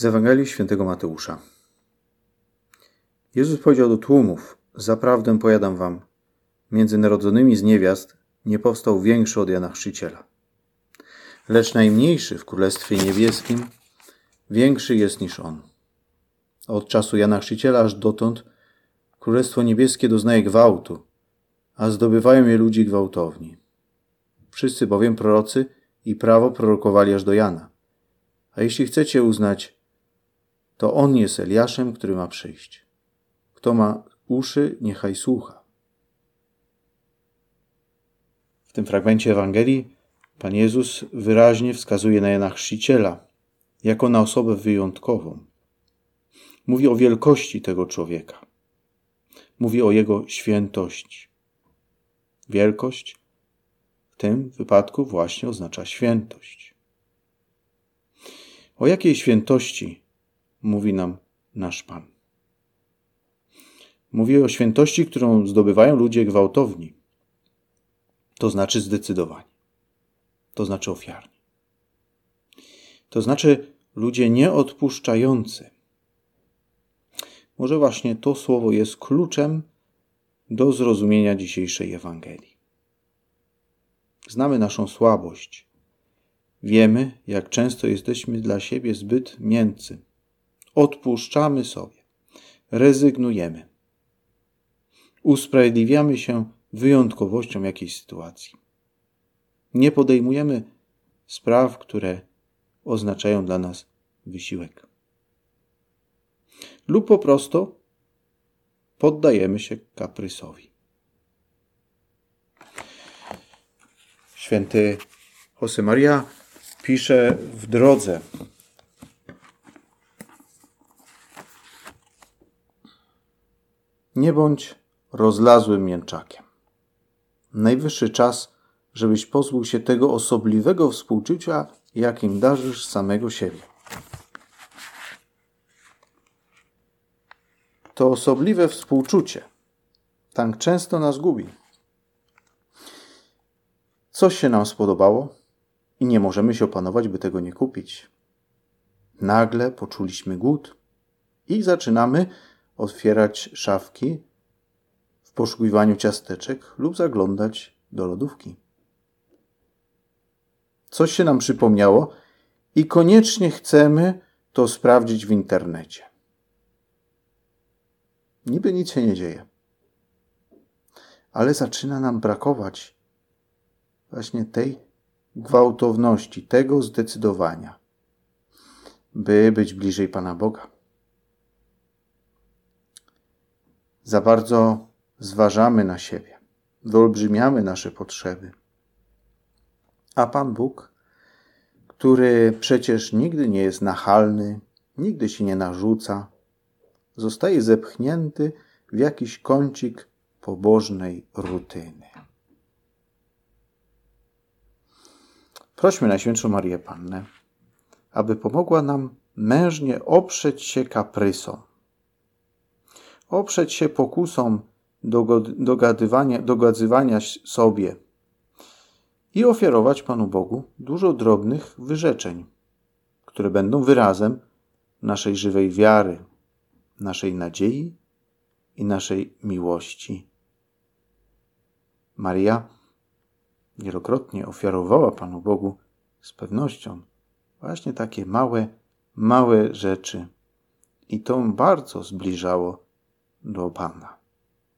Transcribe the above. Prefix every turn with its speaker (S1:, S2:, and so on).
S1: Z Ewangelii Świętego Mateusza. Jezus powiedział do tłumów: Zaprawdę powiadam wam, między narodzonymi z niewiast nie powstał większy od Jana Chrzciciela. Lecz najmniejszy w Królestwie Niebieskim większy jest niż on. Od czasu Jana Chrzciciela aż dotąd Królestwo Niebieskie doznaje gwałtu, a zdobywają je ludzi gwałtowni. Wszyscy bowiem prorocy i prawo prorokowali aż do Jana. A jeśli chcecie uznać, to on jest Eliaszem, który ma przyjść. Kto ma uszy, niechaj słucha. W tym fragmencie Ewangelii Pan Jezus wyraźnie wskazuje na Jana Chrzciciela jako na osobę wyjątkową. Mówi o wielkości tego człowieka. Mówi o jego świętości. Wielkość w tym wypadku właśnie oznacza świętość. O jakiej świętości mówi nam nasz Pan? Mówi o świętości, którą zdobywają ludzie gwałtowni. To znaczy zdecydowanie. To znaczy ofiarnie. To znaczy ludzie nieodpuszczający. Może właśnie to słowo jest kluczem do zrozumienia dzisiejszej Ewangelii. Znamy naszą słabość. Wiemy, jak często jesteśmy dla siebie zbyt miękcy. Odpuszczamy sobie, rezygnujemy. Usprawiedliwiamy się wyjątkowością jakiejś sytuacji. Nie podejmujemy spraw, które oznaczają dla nas wysiłek. Lub po prostu poddajemy się kaprysowi. Święty Josemaria pisze w drodze. Nie bądź rozlazłym mięczakiem. Najwyższy czas, żebyś pozbył się tego osobliwego współczucia, jakim darzysz samego siebie. To osobliwe współczucie tak często nas gubi. Coś się nam spodobało i nie możemy się opanować, by tego nie kupić. Nagle poczuliśmy głód i zaczynamy otwierać szafki w poszukiwaniu ciasteczek lub zaglądać do lodówki. Coś się nam przypomniało i koniecznie chcemy to sprawdzić w internecie. Niby nic się nie dzieje, ale zaczyna nam brakować właśnie tej gwałtowności, tego zdecydowania, by być bliżej Pana Boga. Za bardzo zważamy na siebie, wyolbrzymiamy nasze potrzeby. A Pan Bóg, który przecież nigdy nie jest nachalny, nigdy się nie narzuca, zostaje zepchnięty w jakiś kącik pobożnej rutyny. Prośmy Najświętszą Marię Pannę, aby pomogła nam mężnie oprzeć się kaprysom, oprzeć się pokusom dogadywania, dogadywania sobie i ofiarować Panu Bogu dużo drobnych wyrzeczeń, które będą wyrazem naszej żywej wiary, naszej nadziei i naszej miłości. Maria wielokrotnie ofiarowała Panu Bogu z pewnością właśnie takie małe, małe rzeczy. I to bardzo zbliżało do Pana.